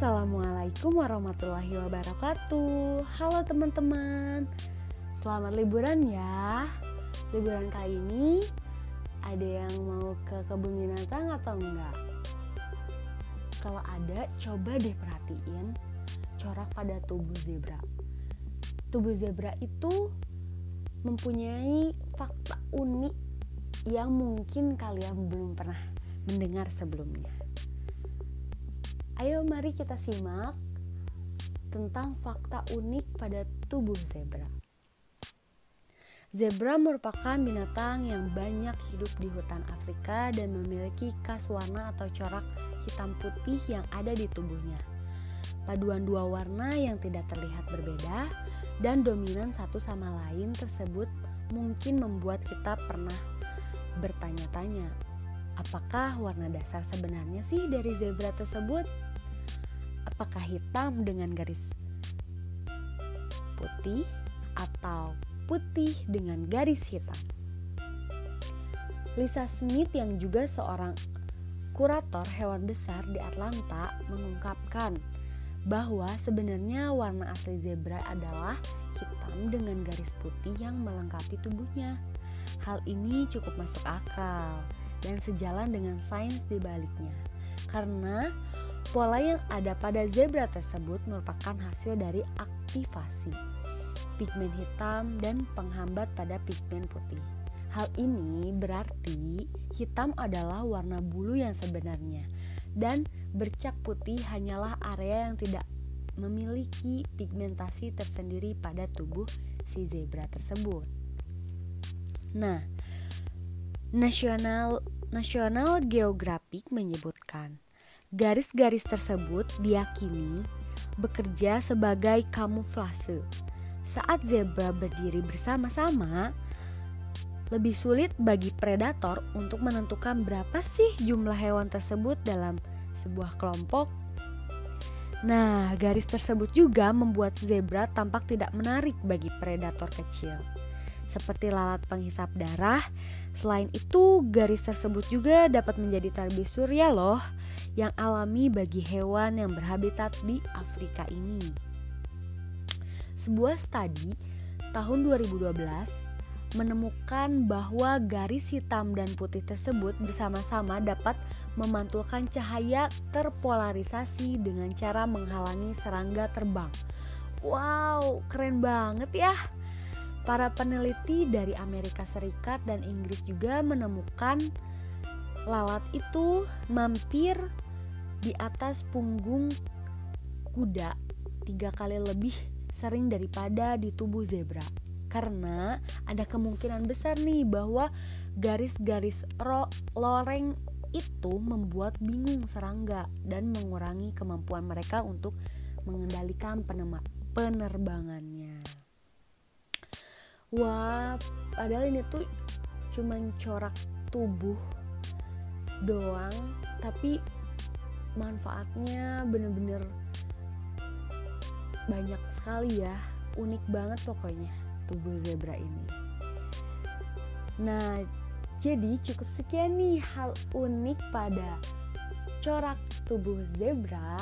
Assalamualaikum warahmatullahi wabarakatuh. Halo teman-teman. Selamat liburan ya. Liburan kali ini Ada yang mau ke kebun binatang atau enggak? Kalau ada coba deh perhatiin Corak pada tubuh zebra. Tubuh zebra itu Mempunyai fakta unik Yang mungkin kalian belum pernah mendengar sebelumnya Ayo mari kita simak tentang fakta unik pada tubuh zebra. Zebra merupakan binatang yang banyak hidup di hutan Afrika dan memiliki khas warna atau corak hitam putih yang ada di tubuhnya. Paduan dua warna yang tidak terlihat berbeda dan dominan satu sama lain tersebut mungkin membuat kita pernah bertanya-tanya, apakah warna dasar sebenarnya sih dari zebra tersebut? Apakah hitam dengan garis putih atau putih dengan garis hitam. Lisa Smith yang juga seorang kurator hewan besar di Atlanta mengungkapkan bahwa sebenarnya warna asli zebra adalah hitam dengan garis putih yang melengkapi tubuhnya. Hal ini cukup masuk akal dan sejalan dengan sains di baliknya. Karena Pola yang ada pada zebra tersebut merupakan hasil dari aktivasi pigmen hitam dan penghambat pada pigmen putih. Hal ini berarti hitam adalah warna bulu yang sebenarnya dan bercak putih hanyalah area yang tidak memiliki pigmentasi tersendiri pada tubuh si zebra tersebut. Nah, National National Geographic menyebutkan Garis-garis tersebut diyakini bekerja sebagai kamuflase. Saat zebra berdiri bersama-sama, lebih sulit bagi predator untuk menentukan berapa sih jumlah hewan tersebut dalam sebuah kelompok. Nah, garis tersebut juga membuat zebra tampak tidak menarik bagi predator kecil, seperti lalat penghisap darah. Selain itu, garis tersebut juga dapat menjadi tarbi surya loh yang alami bagi hewan yang berhabitat di Afrika ini. Sebuah studi tahun 2012 menemukan bahwa garis hitam dan putih tersebut bersama-sama dapat memantulkan cahaya terpolarisasi dengan cara menghalangi serangga terbang. Wow, keren banget ya! Para peneliti dari Amerika Serikat dan Inggris juga menemukan lalat itu mampir di atas punggung kuda tiga kali lebih sering daripada di tubuh zebra karena ada kemungkinan besar nih bahwa garis-garis loreng itu membuat bingung serangga dan mengurangi kemampuan mereka untuk mengendalikan penerbangannya. Wah, padahal ini tuh cuman corak tubuh doang tapi manfaatnya bener-bener banyak sekali ya. Unik banget pokoknya tubuh zebra ini. Nah jadi cukup sekian nih hal unik pada corak tubuh zebra